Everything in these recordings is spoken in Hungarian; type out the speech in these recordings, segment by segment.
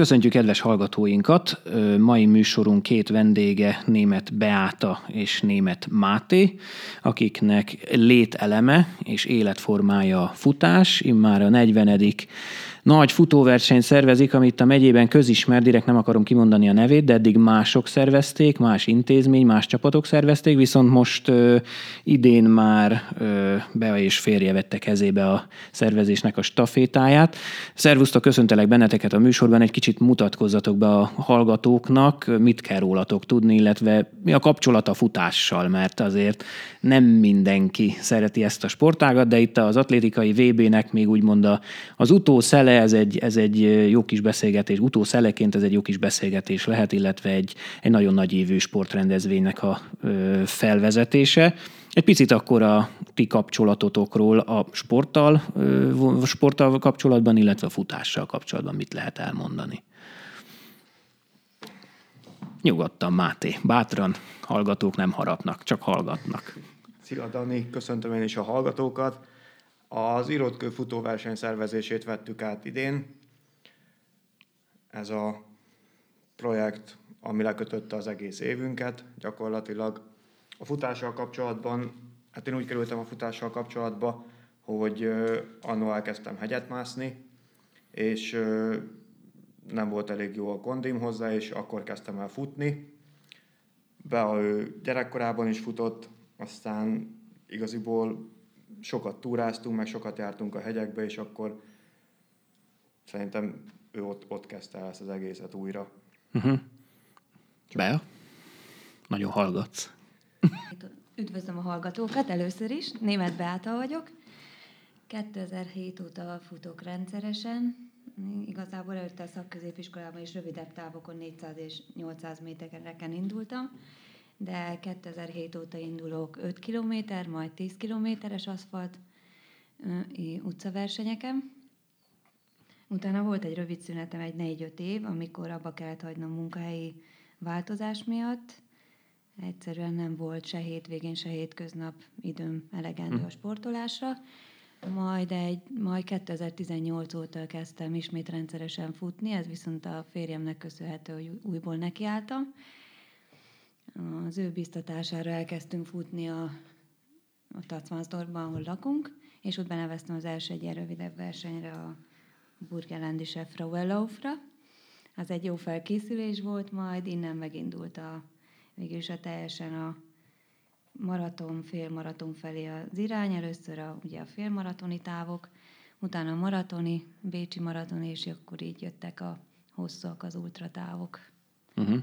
köszöntjük kedves hallgatóinkat. Mai műsorunk két vendége, német Beáta és német Máté, akiknek lételeme és életformája futás. Immár a 40 nagy futóverseny szervezik, amit a megyében közismert, direkt nem akarom kimondani a nevét, de eddig mások szervezték, más intézmény, más csapatok szervezték, viszont most ö, idén már ö, Bea és férje vette kezébe a szervezésnek a stafétáját. Szervusztok, köszöntelek benneteket a műsorban, egy kicsit mutatkozzatok be a hallgatóknak, mit kell rólatok tudni, illetve mi a kapcsolat a futással, mert azért nem mindenki szereti ezt a sportágat, de itt az atlétikai VB-nek még úgymond az utószele ez egy, ez egy jó kis beszélgetés, utószeleként ez egy jó kis beszélgetés lehet, illetve egy, egy nagyon nagy évű sportrendezvénynek a felvezetése. Egy picit akkor a ti kapcsolatotokról a sporttal, sporttal kapcsolatban, illetve a futással kapcsolatban mit lehet elmondani? Nyugodtan, Máté. Bátran, hallgatók nem harapnak, csak hallgatnak. Szia, Dani, köszöntöm én is a hallgatókat. Az Irotkő futóverseny szervezését vettük át idén. Ez a projekt, ami lekötötte az egész évünket gyakorlatilag. A futással kapcsolatban, hát én úgy kerültem a futással kapcsolatba, hogy annó elkezdtem hegyet mászni, és nem volt elég jó a kondim hozzá, és akkor kezdtem el futni. Be a ő gyerekkorában is futott, aztán igaziból sokat túráztunk, meg sokat jártunk a hegyekbe, és akkor szerintem ő ott, ott kezdte el ezt az egészet újra. Uh-huh. Be? Nagyon hallgatsz. Üdvözlöm a hallgatókat először is. Német Beáta vagyok. 2007 óta futok rendszeresen. Igazából előtte a szakközépiskolában is rövidebb távokon 400 és 800 métereken indultam de 2007 óta indulok 5 km, majd 10 kilométeres aszfalt utcaversenyeken. Utána volt egy rövid szünetem, egy 4-5 év, amikor abba kellett hagynom munkahelyi változás miatt. Egyszerűen nem volt se hétvégén, se hétköznap időm elegendő hm. a sportolásra. Majd, egy, majd 2018 óta kezdtem ismét rendszeresen futni, ez viszont a férjemnek köszönhető, hogy újból nekiálltam az ő biztatására elkezdtünk futni a, a Tacmansdorfban, ahol lakunk, és ott beneveztem az első egy ilyen rövidebb versenyre a Burgenlandische Frauenlaufra. Az egy jó felkészülés volt, majd innen megindult a, végülis a teljesen a maraton, félmaraton felé az irány. Először a, ugye a félmaratoni távok, utána a maratoni, Bécsi maraton, és akkor így jöttek a hosszak, az ultratávok. Uh-huh.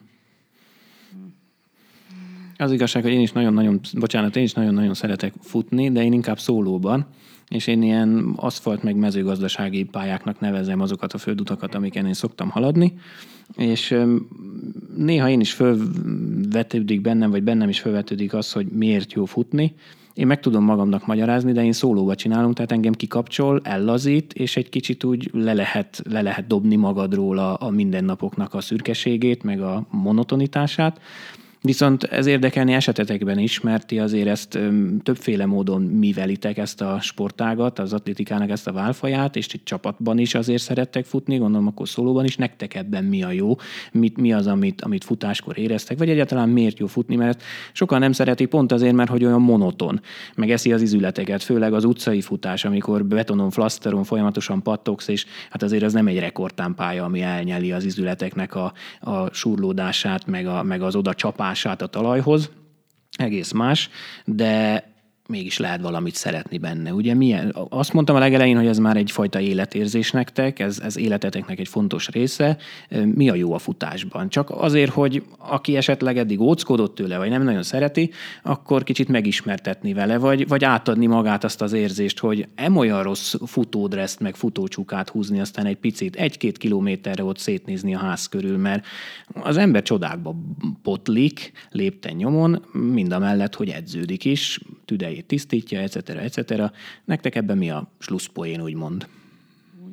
Az igazság, hogy én is nagyon-nagyon, bocsánat, én is nagyon-nagyon szeretek futni, de én inkább szólóban, és én ilyen aszfalt meg mezőgazdasági pályáknak nevezem azokat a földutakat, amiken én szoktam haladni, és néha én is fölvetődik bennem, vagy bennem is fölvetődik az, hogy miért jó futni, én meg tudom magamnak magyarázni, de én szólóba csinálom, tehát engem kikapcsol, ellazít, és egy kicsit úgy le lehet, le lehet dobni magadról a, a mindennapoknak a szürkeségét, meg a monotonitását, Viszont ez érdekelni esetetekben is, mert ti azért ezt többféle módon mivelitek ezt a sportágat, az atlétikának ezt a válfaját, és egy csapatban is azért szerettek futni, gondolom akkor szólóban is, nektek ebben mi a jó, mit, mi az, amit, amit futáskor éreztek, vagy egyáltalán miért jó futni, mert sokan nem szereti pont azért, mert hogy olyan monoton, meg eszi az izületeket, főleg az utcai futás, amikor betonon, flaszteron folyamatosan pattogsz, és hát azért az nem egy rekordtámpálya, ami elnyeli az izületeknek a, a surlódását, meg, a, meg az oda csapás hatását a talajhoz, egész más, de mégis lehet valamit szeretni benne. Ugye milyen, azt mondtam a legelején, hogy ez már egyfajta életérzés nektek, ez, ez életeteknek egy fontos része. Mi a jó a futásban? Csak azért, hogy aki esetleg eddig óckodott tőle, vagy nem nagyon szereti, akkor kicsit megismertetni vele, vagy, vagy átadni magát azt az érzést, hogy em olyan rossz futódreszt, meg futócsukát húzni, aztán egy picit, egy-két kilométerre ott szétnézni a ház körül, mert az ember csodákba potlik, lépten nyomon, mind a mellett, hogy edződik is, tüdei fejét tisztítja, etc. etc. Nektek ebben mi a slusszpoén, úgymond?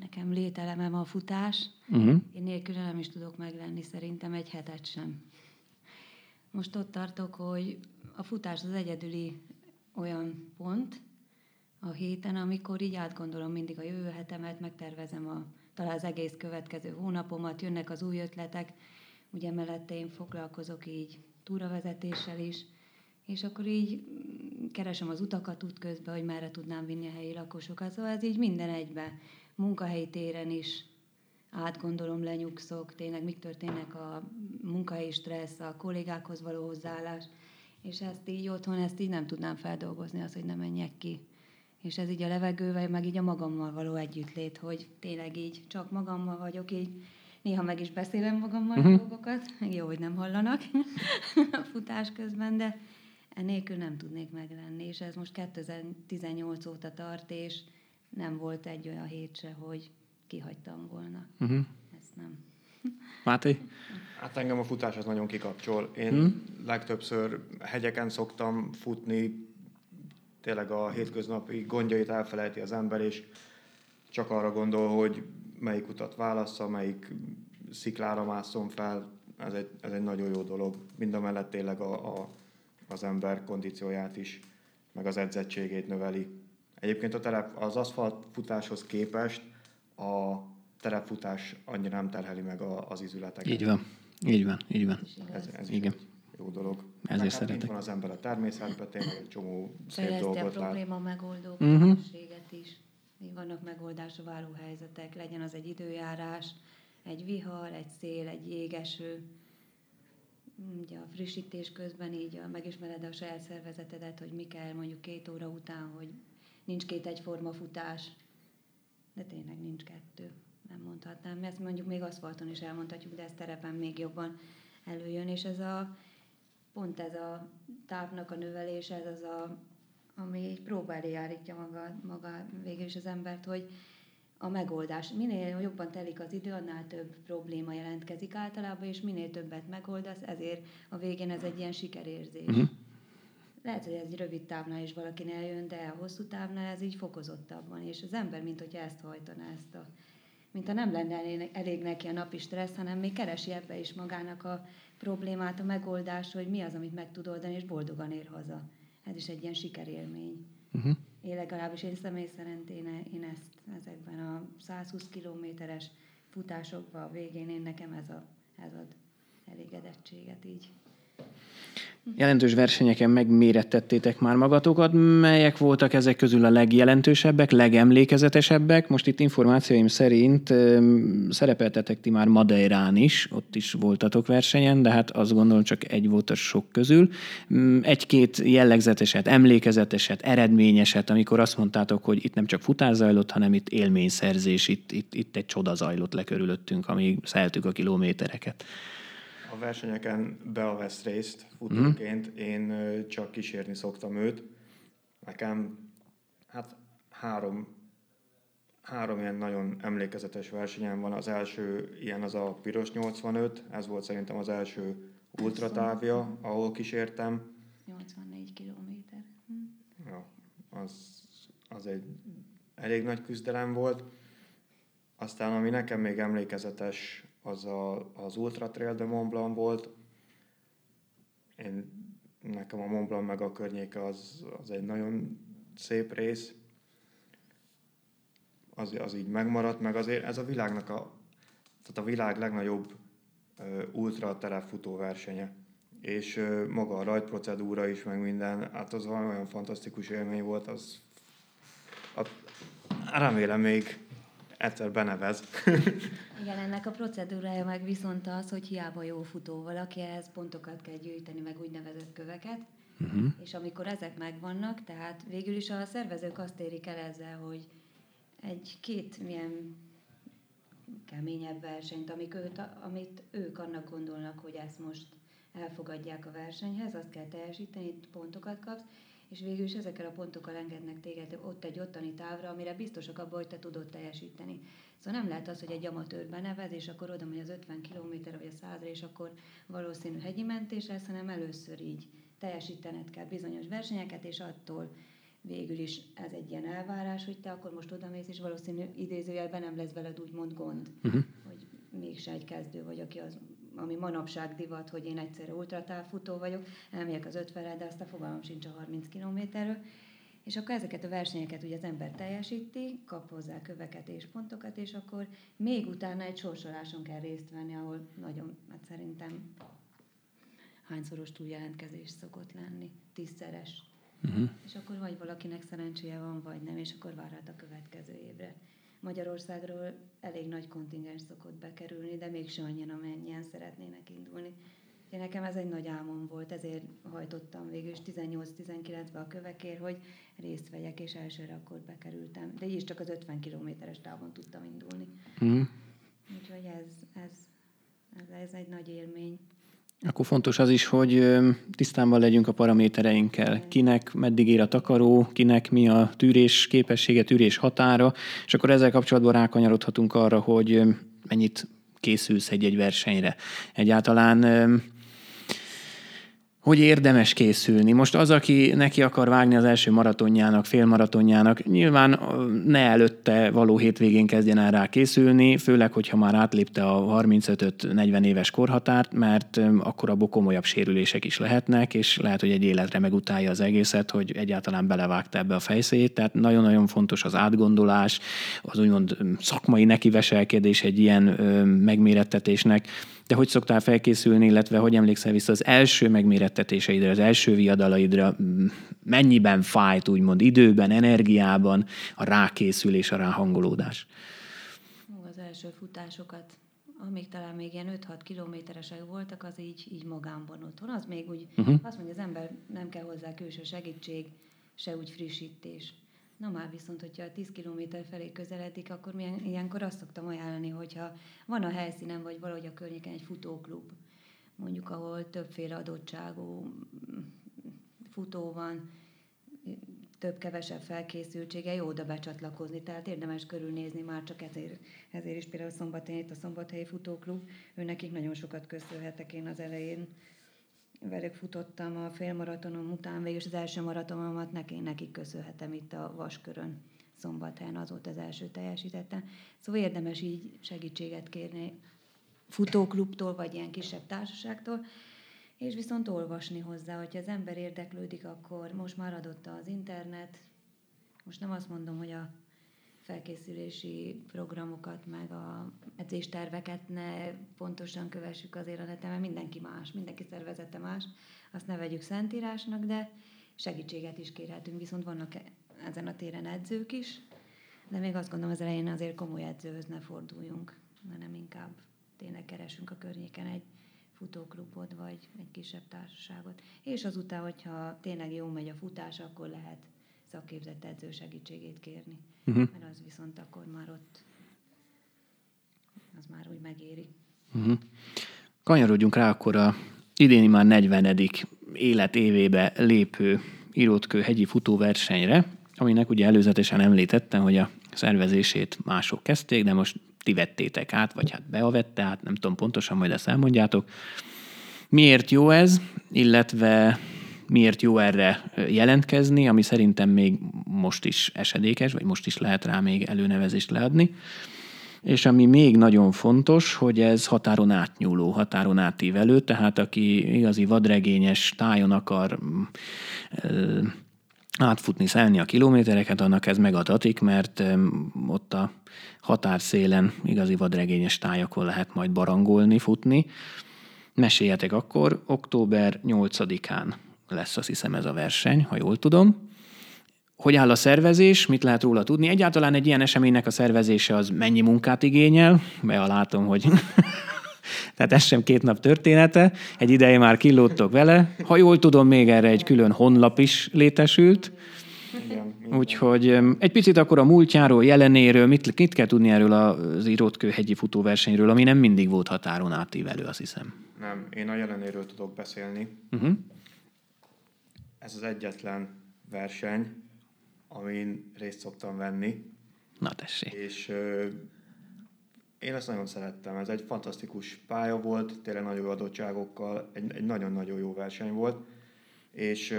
Nekem lételemem a futás. Uh-huh. Én nélkül nem is tudok meglenni, szerintem egy hetet sem. Most ott tartok, hogy a futás az egyedüli olyan pont a héten, amikor így átgondolom mindig a jövő hetemet, megtervezem a talán az egész következő hónapomat, jönnek az új ötletek, ugye mellette én foglalkozok így túravezetéssel is, és akkor így keresem az utakat útközben, hogy merre tudnám vinni a helyi lakosokat. Szóval ez így minden egybe, munkahelyi téren is átgondolom, lenyugszok, tényleg mik történnek a munkahelyi stressz, a kollégákhoz való hozzáállás, és ezt így otthon, ezt így nem tudnám feldolgozni, az, hogy nem menjek ki. És ez így a levegővel, meg így a magammal való együttlét, hogy tényleg így csak magammal vagyok, így néha meg is beszélem magammal uh-huh. dolgokat, jó, hogy nem hallanak a futás közben, de enélkül nem tudnék meglenni, és ez most 2018 óta tart, és nem volt egy olyan hét se, hogy kihagytam volna. Uh-huh. Ezt nem. Máté? Hát engem a futás az nagyon kikapcsol. Én hmm. legtöbbször hegyeken szoktam futni, tényleg a hétköznapi gondjait elfelejti az ember, és csak arra gondol, hogy melyik utat válassza, melyik sziklára mászom fel. Ez egy, ez egy nagyon jó dolog. Mind a mellett tényleg a, a, az ember kondícióját is, meg az edzettségét növeli. Egyébként a telep, az aszfalt futáshoz képest a terepfutás annyira nem terheli meg a, az izületeket. Így van, így van, így van. Ez, ez is Igen. jó dolog. Ezért hát szeretek. van az ember a természetben, tényleg egy csomó szép dolgot a probléma megoldó uh-huh. is. Vannak megoldásra váró helyzetek, legyen az egy időjárás, egy vihar, egy szél, egy jégeső. Ugye a frissítés közben így a, megismered a saját szervezetedet, hogy mi kell mondjuk két óra után, hogy nincs két egyforma futás, de tényleg nincs kettő. Nem mondhatnám. Ezt mondjuk még aszfalton is elmondhatjuk, de ez terepen még jobban előjön, és ez a pont ez a távnak a növelése, ez az a, ami próbálja járítja maga, maga végül is az embert, hogy a megoldás. Minél jobban telik az idő, annál több probléma jelentkezik általában, és minél többet megoldasz, ezért a végén ez egy ilyen sikerérzés. Uh-huh. Lehet, hogy ez egy rövid távnál is valakinek eljön, de a hosszú távnál ez így fokozottabban, és az ember, mint hogy ezt hajtaná, ezt a mint ha nem lenne elég neki a napi stressz, hanem még keresi ebbe is magának a problémát, a megoldást, hogy mi az, amit meg tud oldani, és boldogan ér haza. Ez is egy ilyen sikerélmény. Uh-huh. Én legalábbis én személy szerint én, én ezt ezekben a 120 kilométeres futásokban a végén én nekem ez, a, ez ad elégedettséget így. Jelentős versenyeken megmérettettétek már magatokat. Melyek voltak ezek közül a legjelentősebbek, legemlékezetesebbek? Most itt információim szerint szerepeltetek ti már Madeirán is, ott is voltatok versenyen, de hát azt gondolom csak egy volt a sok közül. Egy-két jellegzeteset, emlékezeteset, eredményeset, amikor azt mondtátok, hogy itt nem csak futás zajlott, hanem itt élményszerzés, itt, itt, itt egy csoda zajlott le körülöttünk, amíg szeltük a kilométereket a versenyeken Bea vesz részt futóként, mm. én csak kísérni szoktam őt. Nekem hát három, három ilyen nagyon emlékezetes versenyem van. Az első ilyen az a Piros 85, ez volt szerintem az első ultratávja, ahol kísértem. 84 kilométer. Hm. Ja, az, az egy elég nagy küzdelem volt. Aztán ami nekem még emlékezetes, az a, az Ultra Trail de Mont Blanc volt. Én, nekem a Mont Blanc meg a környéke az, az egy nagyon szép rész. Az, az így megmaradt, meg azért ez a világnak a, tehát a világ legnagyobb uh, ultra terepfutó versenye. És uh, maga a rajtprocedúra is, meg minden, hát az olyan fantasztikus élmény volt, az, az remélem még egyszer benevez. Igen, ennek a procedúrája meg viszont az, hogy hiába jó futó valaki, ehhez pontokat kell gyűjteni, meg úgynevezett köveket, uh-huh. és amikor ezek megvannak, tehát végül is a szervezők azt érik el ezzel, hogy egy-két milyen keményebb versenyt, amik őt, amit ők annak gondolnak, hogy ezt most elfogadják a versenyhez, azt kell teljesíteni, pontokat kapsz, és végül is ezekkel a pontokkal engednek téged ott egy ottani távra, amire biztosak abban, hogy te tudod teljesíteni. Szóval nem lehet az, hogy egy amatőr benevez, és akkor oda megy az 50 km vagy a 100 és akkor valószínű hegyi mentés lesz, hanem először így teljesítened kell bizonyos versenyeket, és attól végül is ez egy ilyen elvárás, hogy te akkor most odamész, és valószínű idézőjelben nem lesz veled úgymond gond, uh-huh. hogy mégse egy kezdő vagy, aki az ami manapság divat, hogy én egyszerre ultratávfutó vagyok, elmegyek az 50 de azt a fogalmam sincs a 30 kilométerről. És akkor ezeket a versenyeket ugye az ember teljesíti, kap hozzá köveket és pontokat, és akkor még utána egy sorsoláson kell részt venni, ahol nagyon, hát szerintem hányszoros túljelentkezés szokott lenni, tízszeres. Uh-huh. És akkor vagy valakinek szerencséje van, vagy nem, és akkor várhat a következő évre. Magyarországról elég nagy kontingens szokott bekerülni, de mégsem annyian, amennyien szeretnének indulni. Én nekem ez egy nagy álmom volt, ezért hajtottam végül is 18-19-ben a kövekért, hogy részt vegyek, és elsőre akkor bekerültem. De így is csak az 50 kilométeres távon tudtam indulni. Mm. Úgyhogy ez, ez, ez, ez egy nagy élmény. Akkor fontos az is, hogy tisztában legyünk a paramétereinkkel. Kinek meddig ér a takaró, kinek mi a tűrés képessége, tűrés határa, és akkor ezzel kapcsolatban rákanyarodhatunk arra, hogy mennyit készülsz egy-egy versenyre. Egyáltalán hogy érdemes készülni. Most az, aki neki akar vágni az első maratonjának, félmaratonjának, nyilván ne előtte való hétvégén kezdjen el rá készülni, főleg, hogyha már átlépte a 35-40 éves korhatárt, mert akkor abból komolyabb sérülések is lehetnek, és lehet, hogy egy életre megutálja az egészet, hogy egyáltalán belevágta ebbe a fejszét. Tehát nagyon-nagyon fontos az átgondolás, az úgymond szakmai nekiveselkedés egy ilyen megmérettetésnek, de hogy szoktál felkészülni, illetve hogy emlékszel vissza az első megmérettetéseidre, az első viadalaidra, mennyiben fájt, úgymond időben, energiában a rákészülés, a ráhangolódás? Az első futásokat, amíg talán még ilyen 5-6 kilométeresek voltak, az így, így magámban otthon. Az még úgy, uh-huh. azt mondja, az ember nem kell hozzá külső segítség, se úgy frissítés. Na már viszont, hogyha 10 km felé közeledik, akkor milyen, ilyenkor azt szoktam ajánlani, hogyha van a helyszínen, vagy valahogy a környéken egy futóklub, mondjuk ahol többféle adottságú futó van, több-kevesebb felkészültsége, jó oda becsatlakozni, tehát érdemes körülnézni már csak ezért, ezért is például szombatén itt a Szombathelyi Futóklub, ő nekik nagyon sokat köszönhetek én az elején, velük futottam a félmaratonom után, végül az első maratonomat neki, nekik köszönhetem itt a Vaskörön szombathelyen, az volt az első teljesítettem. Szóval érdemes így segítséget kérni futóklubtól, vagy ilyen kisebb társaságtól, és viszont olvasni hozzá, hogyha az ember érdeklődik, akkor most már adott az internet, most nem azt mondom, hogy a felkészülési programokat, meg a edzésterveket ne pontosan kövessük azért a neten, mert mindenki más, mindenki szervezete más, azt ne vegyük szentírásnak, de segítséget is kérhetünk, viszont vannak ezen a téren edzők is, de még azt gondolom az elején azért komoly edzőhöz ne forduljunk, hanem inkább tényleg keresünk a környéken egy futóklubot, vagy egy kisebb társaságot. És azután, hogyha tényleg jó megy a futás, akkor lehet szakképzett edző segítségét kérni. Uh-huh. Mert az viszont akkor már ott az már úgy megéri. Uh-huh. Kanyarodjunk rá akkor a idéni már 40. életévébe lépő írótkő hegyi futóversenyre, aminek ugye előzetesen említettem, hogy a szervezését mások kezdték, de most ti vettétek át, vagy hát beavette át, nem tudom pontosan, majd ezt elmondjátok. Miért jó ez, illetve miért jó erre jelentkezni, ami szerintem még most is esedékes, vagy most is lehet rá még előnevezést leadni. És ami még nagyon fontos, hogy ez határon átnyúló, határon átívelő, tehát aki igazi vadregényes tájon akar átfutni, szelni a kilométereket, annak ez megadatik, mert ott a határszélen igazi vadregényes tájakon lehet majd barangolni, futni. Meséljetek akkor, október 8-án lesz azt hiszem ez a verseny, ha jól tudom. Hogy áll a szervezés, mit lehet róla tudni? Egyáltalán egy ilyen eseménynek a szervezése az mennyi munkát igényel? Mert látom, hogy tehát ez sem két nap története, egy ideje már kilódtok vele. Ha jól tudom, még erre egy külön honlap is létesült. Úgyhogy egy picit akkor a múltjáról, jelenéről, mit, mit kell tudni erről az Írótkő hegyi futóversenyről, ami nem mindig volt határon átívelő, azt hiszem. Nem, én a jelenéről tudok beszélni. Uh-huh ez az egyetlen verseny, amin részt szoktam venni. Na tessék. És ö, én ezt nagyon szerettem. Ez egy fantasztikus pálya volt, tényleg nagyon jó adottságokkal, egy, egy nagyon-nagyon jó verseny volt. És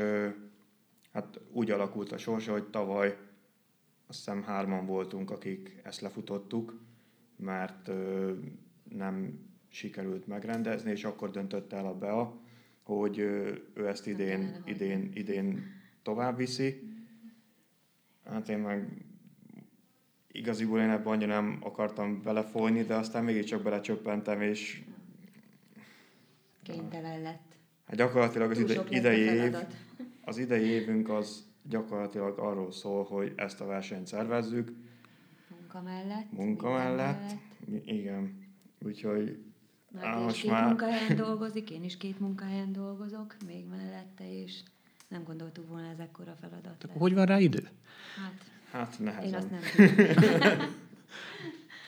hát úgy alakult a sorsa, hogy tavaly azt hiszem hárman voltunk, akik ezt lefutottuk, mert ö, nem sikerült megrendezni, és akkor döntött el a BEA, hogy ő ezt idén, idén, idén tovább viszi, Hát én meg igaziból én ebben annyira nem akartam belefolyni, de aztán mégiscsak belecsöppentem, és Kénytelen lett. hát gyakorlatilag az ide, idei év, az idei évünk az gyakorlatilag arról szól, hogy ezt a versenyt szervezzük, Munka mellett. munka minden mellett. Igen. Úgyhogy Mert Á, most két már- munkahelyen dolgozik, én is két munkahelyen dolgozok, még mellette, és nem gondoltuk volna ez ekkora feladat lesz. Hogy van rá idő? Hát, hát én nehezen. azt nem.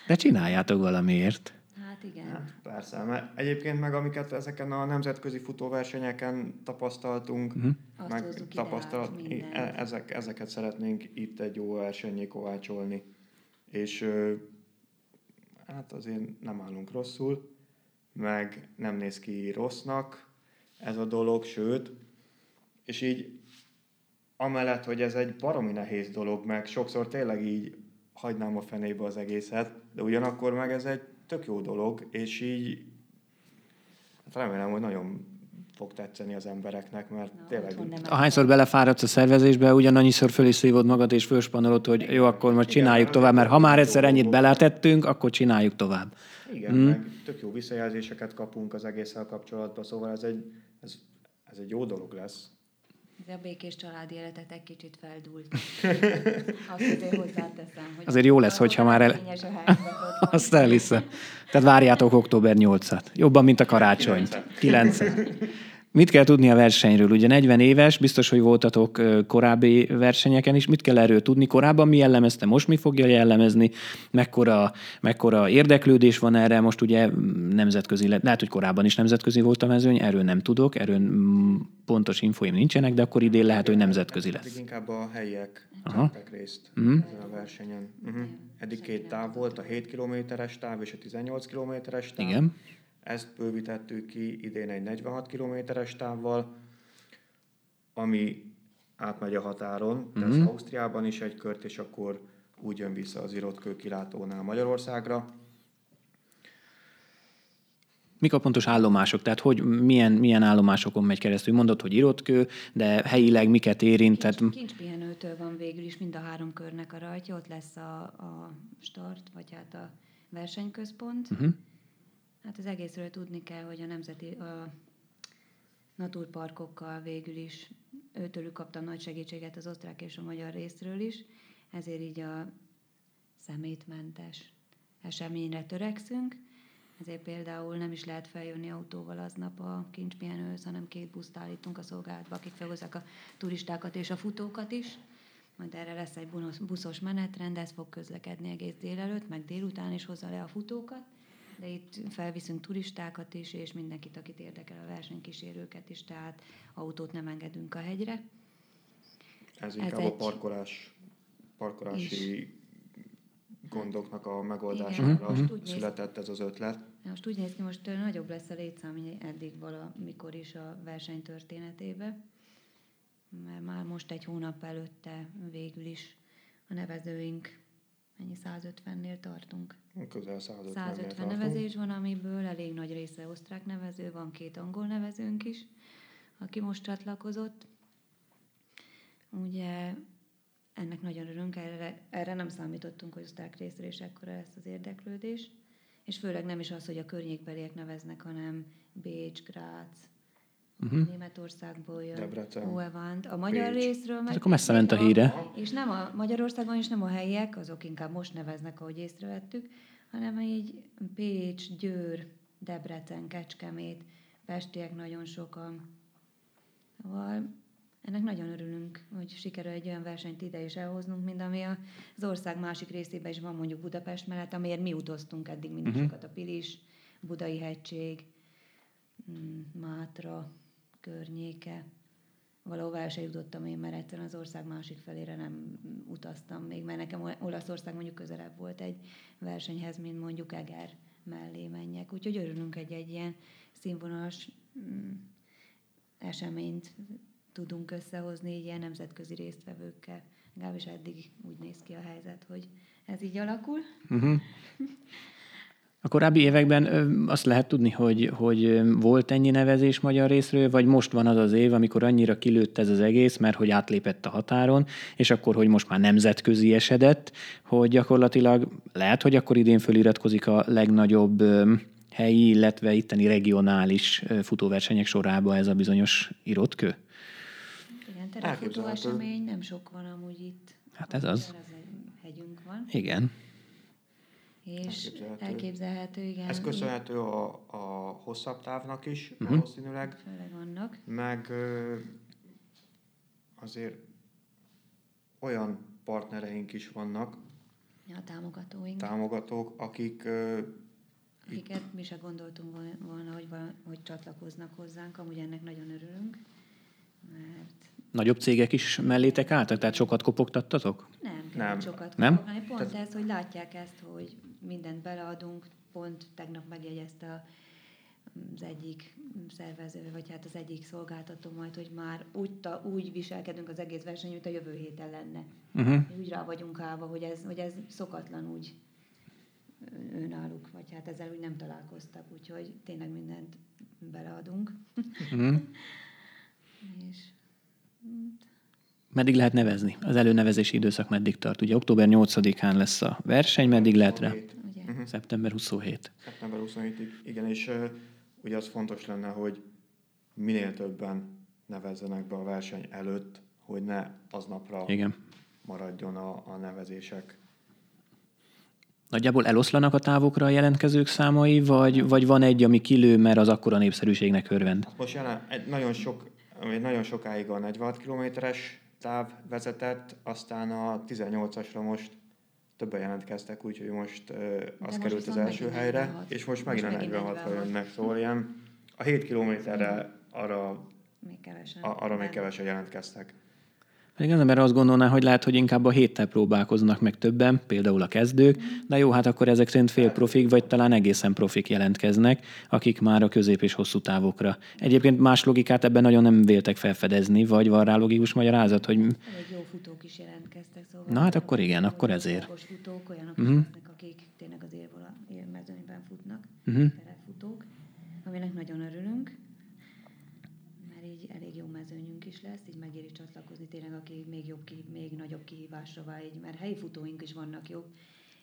De csináljátok valamiért. Hát igen. Hát, persze, mert egyébként meg amiket ezeken a nemzetközi futóversenyeken tapasztaltunk, Uh-huh. Azt meg tapasztalat, e- ezek, ezeket szeretnénk itt egy jó versenyé kovácsolni. És hát azért nem állunk rosszul, meg nem néz ki rossznak ez a dolog, sőt, és így amellett, hogy ez egy baromi nehéz dolog, meg sokszor tényleg így hagynám a fenébe az egészet, de ugyanakkor meg ez egy tök jó dolog, és így hát remélem, hogy nagyon fog tetszeni az embereknek, mert Na, tényleg Ahányszor belefáradsz a szervezésbe, ugyanannyiszor föl is szívod magad, és fölspanolod, hogy jó, akkor most Igen, csináljuk tovább, mert ha már egyszer ennyit beletettünk, akkor csináljuk tovább. Igen, mm. meg tök jó visszajelzéseket kapunk az egésszel kapcsolatban, szóval ez egy, ez, ez egy jó dolog lesz. De a békés családi életet egy kicsit feldúlt. Azt azért hozzáteszem, hogy Azért jó lesz, hogyha már el-. Azt elhiszem. Tehát várjátok október 8-at. Jobban, mint a karácsony. 9 Mit kell tudni a versenyről? Ugye 40 éves, biztos, hogy voltatok korábbi versenyeken is. Mit kell erről tudni? Korábban mi jellemezte, most mi fogja jellemezni? Mekkora, mekkora érdeklődés van erre? Most ugye mm, nemzetközi, le- lehet, hogy korábban is nemzetközi volt a mezőny, erről nem tudok, erről mm, pontos infóim nincsenek, de akkor idén lehet, hogy nemzetközi lesz. inkább a helyiek vettek részt ezen a versenyen. Uh-huh. Eddig két táv volt, a 7 kilométeres táv és a 18 kilométeres táv. Igen. Ezt bővítettük ki idén egy 46 kilométeres távval, ami átmegy a határon, tesz Mhm. Ausztriában is egy kört, és akkor úgy jön vissza az Irotkő kilátónál Magyarországra. Mik a pontos állomások? Tehát hogy milyen, milyen állomásokon megy keresztül? Mondod, hogy irotkő, de helyileg miket érint? Tehát, Kincs, kincspihenőtől van végül is mind a három körnek a rajtja, ott lesz a, a start, vagy hát a versenyközpont. uh-huh. Hát az egészről tudni kell, hogy a nemzeti a naturparkokkal végül is őtőlük kaptam nagy segítséget az osztrák és a magyar részről is, ezért így a szemétmentes eseményre törekszünk. Ezért például nem is lehet feljönni autóval aznap a kincspihenőhöz, hanem két buszt állítunk a szolgálatba, akik felhozzák a turistákat és a futókat is. Majd erre lesz egy buszos menetrend, ez fog közlekedni egész délelőtt, meg délután is hozza le a futókat. De itt felviszünk turistákat is, és mindenkit, akit érdekel a versenykísérőket is, tehát autót nem engedünk a hegyre. Ez Ez inkább a egy- parkolás, parkolási gondoknak a megoldására úgy néz- született ez az ötlet. Most úgy néz ki, most nagyobb lesz a létszám, mint eddig valamikor is a verseny történetében. Mert már most egy hónap előtte végül is a nevezőink, mennyi 150-nél tartunk. Közel 150 150 nevezés van, amiből elég nagy része osztrák nevező, van két angol nevezőnk is, aki most csatlakozott. Ugye ennek nagyon örülünk, erre, erre nem számítottunk, hogy osztrák részről is ekkora lesz az érdeklődés. És főleg nem is az, hogy a környékbeliek neveznek, hanem Bécs, Grác, Uh-huh. Németországból jön, Debrecen, Óevant. A magyar Pécs. részről meg... Hát akkor messze ment a híre. És nem a Magyarországon is nem a helyiek, azok inkább most neveznek, ahogy észrevettük, hanem így Pécs, Győr, Debrecen, Kecskemét, Pestiek nagyon sokan. Szóval ennek nagyon örülünk, hogy sikerül egy olyan versenyt ide is elhoznunk, mint ami az ország másik részében is van, mondjuk Budapest mellett, amiért mi utaztunk eddig mindig uh-huh. sokat, a Pilis, Budai hegység, mm, Mátra környéke. Valahová el se jutottam én, mert egyszerűen az ország másik felére nem utaztam még, mert nekem Olaszország mondjuk közelebb volt egy versenyhez, mint mondjuk Eger mellé menjek. Úgyhogy örülünk egy, egy ilyen színvonalas mm, eseményt tudunk összehozni ilyen nemzetközi résztvevőkkel. Legalábbis eddig úgy néz ki a helyzet, hogy ez így alakul. Uh-huh. A korábbi években azt lehet tudni, hogy, hogy volt ennyi nevezés magyar részről, vagy most van az az év, amikor annyira kilőtt ez az egész, mert hogy átlépett a határon, és akkor, hogy most már nemzetközi esedett, hogy gyakorlatilag lehet, hogy akkor idén föliratkozik a legnagyobb helyi, illetve itteni regionális futóversenyek sorába ez a bizonyos irotkő? Igen, terefutó esemény nem sok van amúgy itt. Hát ez az. hegyünk van. Igen. És elképzelhető, elképzelhető igen. Ez köszönhető a, a hosszabb távnak is uh-huh. valószínűleg. Főleg annak. Meg azért olyan partnereink is vannak, a támogatóink. Támogatók, akik akiket mi se gondoltunk volna, hogy, hogy csatlakoznak hozzánk, amúgy ennek nagyon örülünk, mert... Nagyobb cégek is mellétek álltak, tehát sokat kopogtattatok? Nem, sokat nem? kopogni. Pont tehát... ez, hogy látják ezt, hogy mindent beleadunk, pont tegnap megjegyezte az egyik szervező, vagy hát az egyik szolgáltató majd, hogy már úgy, ta, úgy viselkedünk az egész verseny, mint a jövő héten lenne. Uh-huh. Úgy rá vagyunk állva, hogy ez, hogy ez szokatlan úgy önálluk, vagy hát ezzel úgy nem találkoztak, úgyhogy tényleg mindent beleadunk. Mm. és Meddig lehet nevezni? Az előnevezési időszak meddig tart? Ugye október 8-án lesz a verseny, meddig lehet rá? Uh-huh. Szeptember 27. Szeptember 27-ig, igen, és uh, ugye az fontos lenne, hogy minél többen nevezzenek be a verseny előtt, hogy ne aznapra igen. maradjon a, a nevezések Nagyjából eloszlanak a távokra a jelentkezők számai, vagy, vagy van egy, ami kilő, mert az akkora népszerűségnek örvend? Most jelen, egy nagyon, sok, nagyon sokáig a 46 kilométeres táv vezetett, aztán a 18-asra most többen jelentkeztek, úgyhogy most uh, az került az első helyre, 46. és most megint most a 46-ra jönnek, szóval ilyen a 7 kilométerre arra még kevesen, arra még kevesen jelentkeztek. Pedig az ember azt gondolná, hogy lehet, hogy inkább a héttel próbálkoznak meg többen, például a kezdők, de jó, hát akkor ezek szerint fél profik, vagy talán egészen profik jelentkeznek, akik már a közép és hosszú távokra. Egyébként más logikát ebben nagyon nem véltek felfedezni, vagy van rá logikus magyarázat, hogy... Elég jó futók is jelentkeztek, szóval... Na hát akkor igen, akkor ezért. futók, olyanok uh-huh. lesznek, akik tényleg az élmezőnyben futnak, uh-huh. futók, aminek nagyon örülünk így elég jó mezőnyünk is lesz, így megéri tényleg, aki még jobb, még nagyobb kihívásra vár, így, mert helyi futóink is vannak jobb,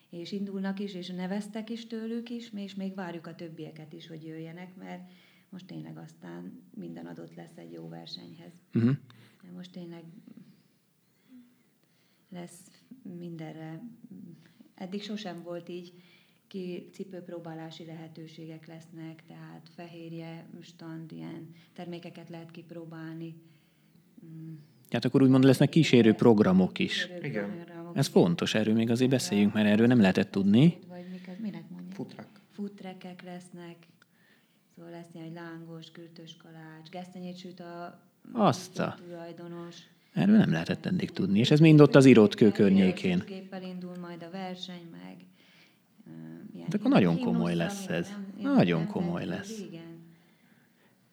és indulnak is, és neveztek is tőlük is, és még várjuk a többieket is, hogy jöjjenek, mert most tényleg aztán minden adott lesz egy jó versenyhez. Uh-huh. Most tényleg lesz mindenre. Eddig sosem volt így, ki cipőpróbálási lehetőségek lesznek, tehát fehérje, stand, ilyen termékeket lehet kipróbálni. Mm. Tehát akkor úgymond lesznek kísérő programok is. Igen. Ez fontos, erről még azért beszéljünk, mert erről nem lehetett tudni. Vagy miket, minek mondják? Futrek. Futrekek lesznek, szóval lesz ilyen, egy lángos, kürtös kalács, gesztenyét süt a, Azt a tulajdonos. Erről nem lehetett eddig tudni, és ez mind ott az írott kő környékén. Géppel indul majd a verseny, meg Hát akkor nagyon komoly lesz ez. Nagyon komoly lesz.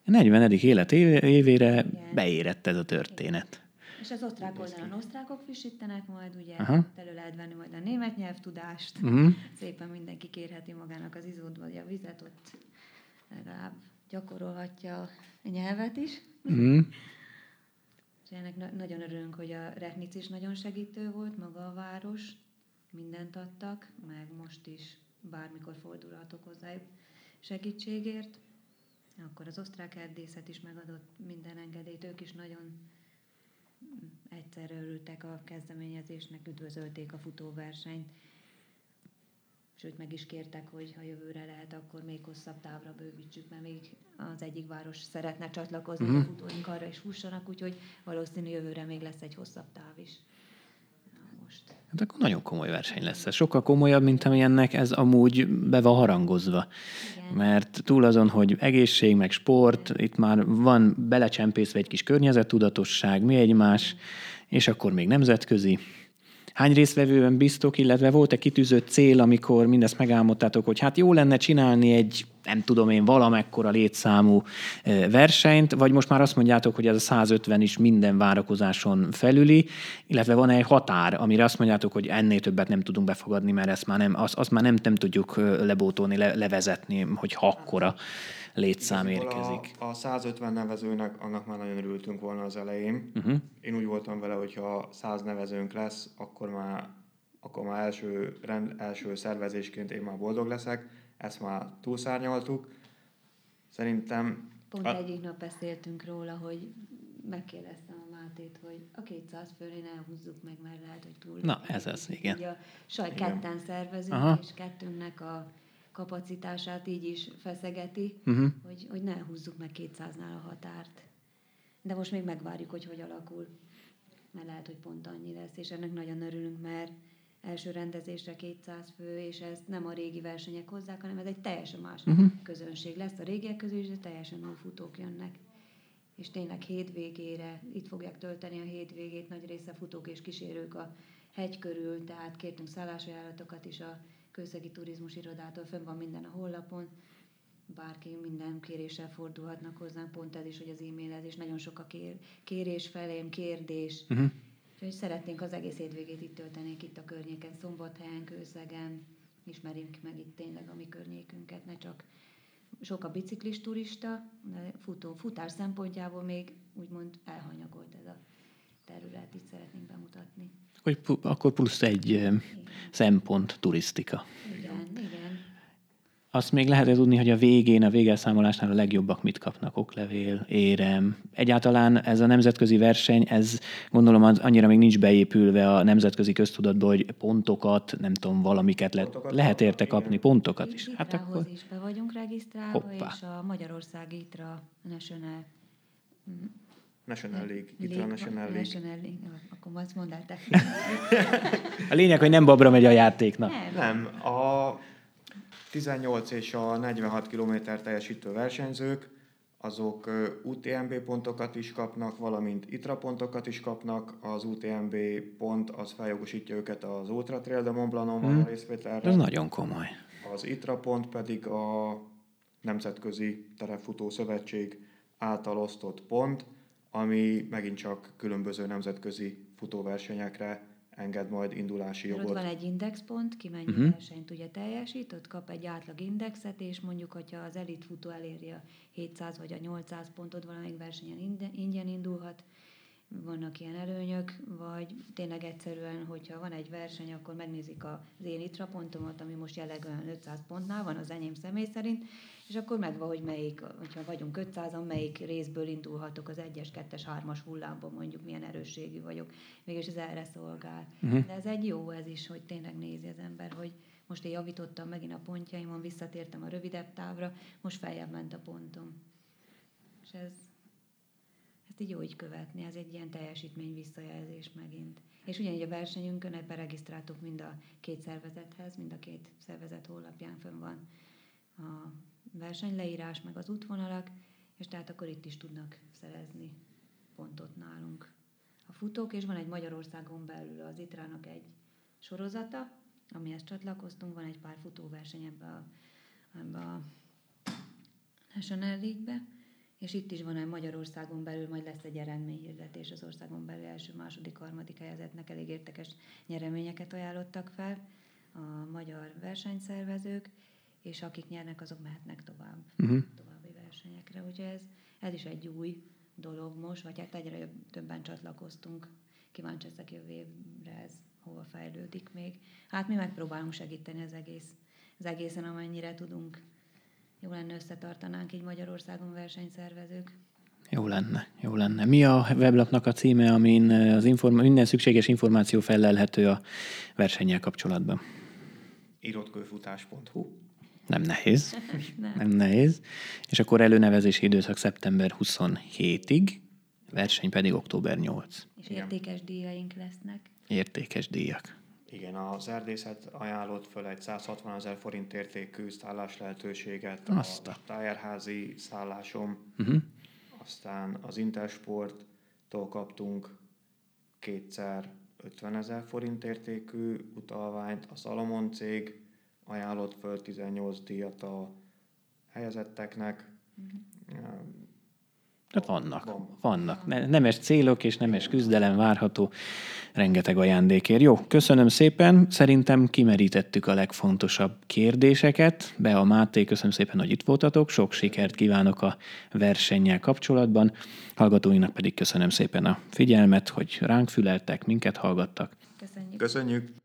A 40. élet évére beérett ez a történet. És az osztrák oldalon osztrákok frissítenek majd, ugye Aha. elő lehet venni majd a német nyelvtudást. Uh-huh. Szépen mindenki kérheti magának az izót vagy a vizet, ott legalább gyakorolhatja a nyelvet is. Uh-huh. És ennek na- nagyon örülünk, hogy a Retnic is nagyon segítő volt, maga a város, mindent adtak, meg most is bármikor fordulhatok hozzájuk segítségért. Akkor az osztrák erdészet is megadott minden engedélyt, ők is nagyon egyszerre örültek a kezdeményezésnek, üdvözölték a futóversenyt. Sőt, meg is kértek, hogy ha jövőre lehet, akkor még hosszabb távra bővítsük, mert még az egyik város szeretne csatlakozni, uh-huh. a futóink arra is fussanak, úgyhogy valószínű jövőre még lesz egy hosszabb táv is. Hát akkor nagyon komoly verseny lesz ez. Sokkal komolyabb, mint amilyennek ez amúgy be van harangozva. Igen. Mert túl azon, hogy egészség, meg sport, itt már van belecsempészve egy kis környezettudatosság, mi egymás, és akkor még nemzetközi. Hány résztvevőben biztok, illetve volt-e kitűzött cél, amikor mindezt megálmodtátok, hogy hát jó lenne csinálni egy, nem tudom én, valamekkora létszámú versenyt, vagy most már azt mondjátok, hogy ez a 150 is minden várakozáson felüli, illetve van egy határ, amire azt mondjátok, hogy ennél többet nem tudunk befogadni, mert ezt már nem, azt, azt már nem, nem tudjuk lebótolni, le, levezetni, hogy ha akkora létszám érkezik. A, a 150 nevezőnek, annak már nagyon örültünk volna az elején. Uh-huh. Én úgy voltam vele, hogy ha 100 nevezőnk lesz, akkor már, akkor már első, rend, első szervezésként én már boldog leszek. Ezt már túlszárnyaltuk. Szerintem... Pont a... egyik nap beszéltünk róla, hogy megkérdeztem a Mátét, hogy a 200 fölé ne húzzuk meg, mert lehet, hogy túl. Na, ez az, igen. Ugye a saj ketten szervezünk, Aha. és kettőnknek a kapacitását így is feszegeti, uh-huh. hogy, hogy ne húzzuk meg 200-nál a határt. De most még megvárjuk, hogy hogy alakul. Mert lehet, hogy pont annyi lesz, és ennek nagyon örülünk, mert első rendezésre 200 fő, és ezt nem a régi versenyek hozzák, hanem ez egy teljesen más uh-huh. közönség lesz. A régiek közül is, de teljesen új futók jönnek. És tényleg hétvégére, itt fogják tölteni a hétvégét, nagy része futók és kísérők a hegy körül, tehát kértünk szállásajánlatokat is a közszegi turizmus irodától, fönn van minden a honlapon, bárki minden kéréssel fordulhatnak hozzánk, pont ez is, hogy az e-mailezés, nagyon sok a kér, kérés felém, kérdés, uh-huh. úgyhogy szeretnénk az egész hétvégét itt tölteni, itt a környéken, Szombathelyen, Kőszegen, ismerjünk meg itt tényleg a mi környékünket, ne csak sok a biciklis turista, de futó, futás szempontjából még úgymond elhanyagolt ez a terület, itt szeretnénk bemutatni. Hogy akkor plusz egy szempont turisztika. Igen, igen. Azt még lehet tudni, hogy a végén, a végelszámolásnál a legjobbak mit kapnak, oklevél, érem. Egyáltalán ez a nemzetközi verseny, ez gondolom az annyira még nincs beépülve a nemzetközi köztudatba, hogy pontokat, nem tudom, valamiket le, lehet érte kapni, igen. pontokat is. Hát akkor... is be vagyunk regisztrálva, Hoppá. és a Magyarország ITRA National National League. Itt a National League. National League. Akkor azt mondd el A lényeg, hogy nem babra megy a játéknak. Nem. nem. A 18 és a 46 km teljesítő versenyzők, azok UTMB pontokat is kapnak, valamint ITRA pontokat is kapnak. Az UTMB pont az feljogosítja őket az Ultra Trail de Mont Blancon hmm. a részvételre. Ez nagyon komoly. Az ITRA pont pedig a Nemzetközi Terefutó Szövetség által osztott pont, ami megint csak különböző nemzetközi futóversenyekre enged majd indulási jogot. Ott van egy indexpont, ki mennyi uh-huh. versenyt ugye teljesít, ott kap egy átlag indexet, és mondjuk, hogyha az elit futó eléri a 700 vagy a 800 pontot valamelyik versenyen ingyen indulhat, vannak ilyen előnyök, vagy tényleg egyszerűen, hogyha van egy verseny, akkor megnézik az én itra pontomat, ami most jelenleg olyan 500 pontnál van az enyém személy szerint, és akkor megvan, hogy melyik, hogyha vagyunk 500-an, melyik részből indulhatok az 1-es, 2-es, 3-as hullámban, mondjuk milyen erősségű vagyok. Mégis ez erre szolgál. Uh-huh. De ez egy jó ez is, hogy tényleg nézi az ember, hogy most én javítottam megint a pontjaimon, visszatértem a rövidebb távra, most feljebb ment a pontom. És ez, így így követni, ez egy ilyen teljesítmény visszajelzés megint. És ugyanígy a versenyünkön ebben regisztráltuk mind a két szervezethez, mind a két szervezet honlapján fönn van a versenyleírás, meg az útvonalak, és tehát akkor itt is tudnak szerezni pontot nálunk a futók, és van egy Magyarországon belül az ITRA-nak egy sorozata, amihez csatlakoztunk, van egy pár futóverseny ebbe a, ebbe a National League-be, és itt is van egy Magyarországon belül, majd lesz egy eredményhirdetés az országon belül első, második, harmadik helyezetnek elég értekes nyereményeket ajánlottak fel a magyar versenyszervezők, és akik nyernek, azok mehetnek tovább, uh-huh. további versenyekre. Úgyhogy ez, ez is egy új dolog most, vagy hát egyre többen csatlakoztunk. Kíváncsi ezek jövő évre ez hova fejlődik még. Hát mi megpróbálunk segíteni az egész, az egészen, amennyire tudunk. Jó lenne összetartanánk így Magyarországon versenyszervezők. Jó lenne, jó lenne. Mi a weblapnak a címe, amin az inform- minden szükséges információ felelhető a versennyel kapcsolatban? Irotkőfutás.hu nem nehéz. nem. nem nehéz. És akkor előnevezési időszak szeptember 27-ig, verseny pedig október 8. És értékes díjaink lesznek. Értékes díjak. Igen, az erdészet ajánlott föl egy 160 ezer forint értékű szállás lehetőséget Azt a tájárházi szállásom. Uh-huh. Aztán az Intersporttól kaptunk kétszer 50 ezer forint értékű utalványt, a Salomon cég ajánlott föl 18 díjat a helyezetteknek. Tehát vannak, Van. vannak. Ne- Nemes célok és nemes küzdelem várható rengeteg ajándékért. Jó, köszönöm szépen. Szerintem kimerítettük a legfontosabb kérdéseket. Be a Máté, köszönöm szépen, hogy itt voltatok. Sok sikert kívánok a versennyel kapcsolatban. Hallgatóinak pedig köszönöm szépen a figyelmet, hogy ránk füleltek, minket hallgattak. Köszönjük. Köszönjük!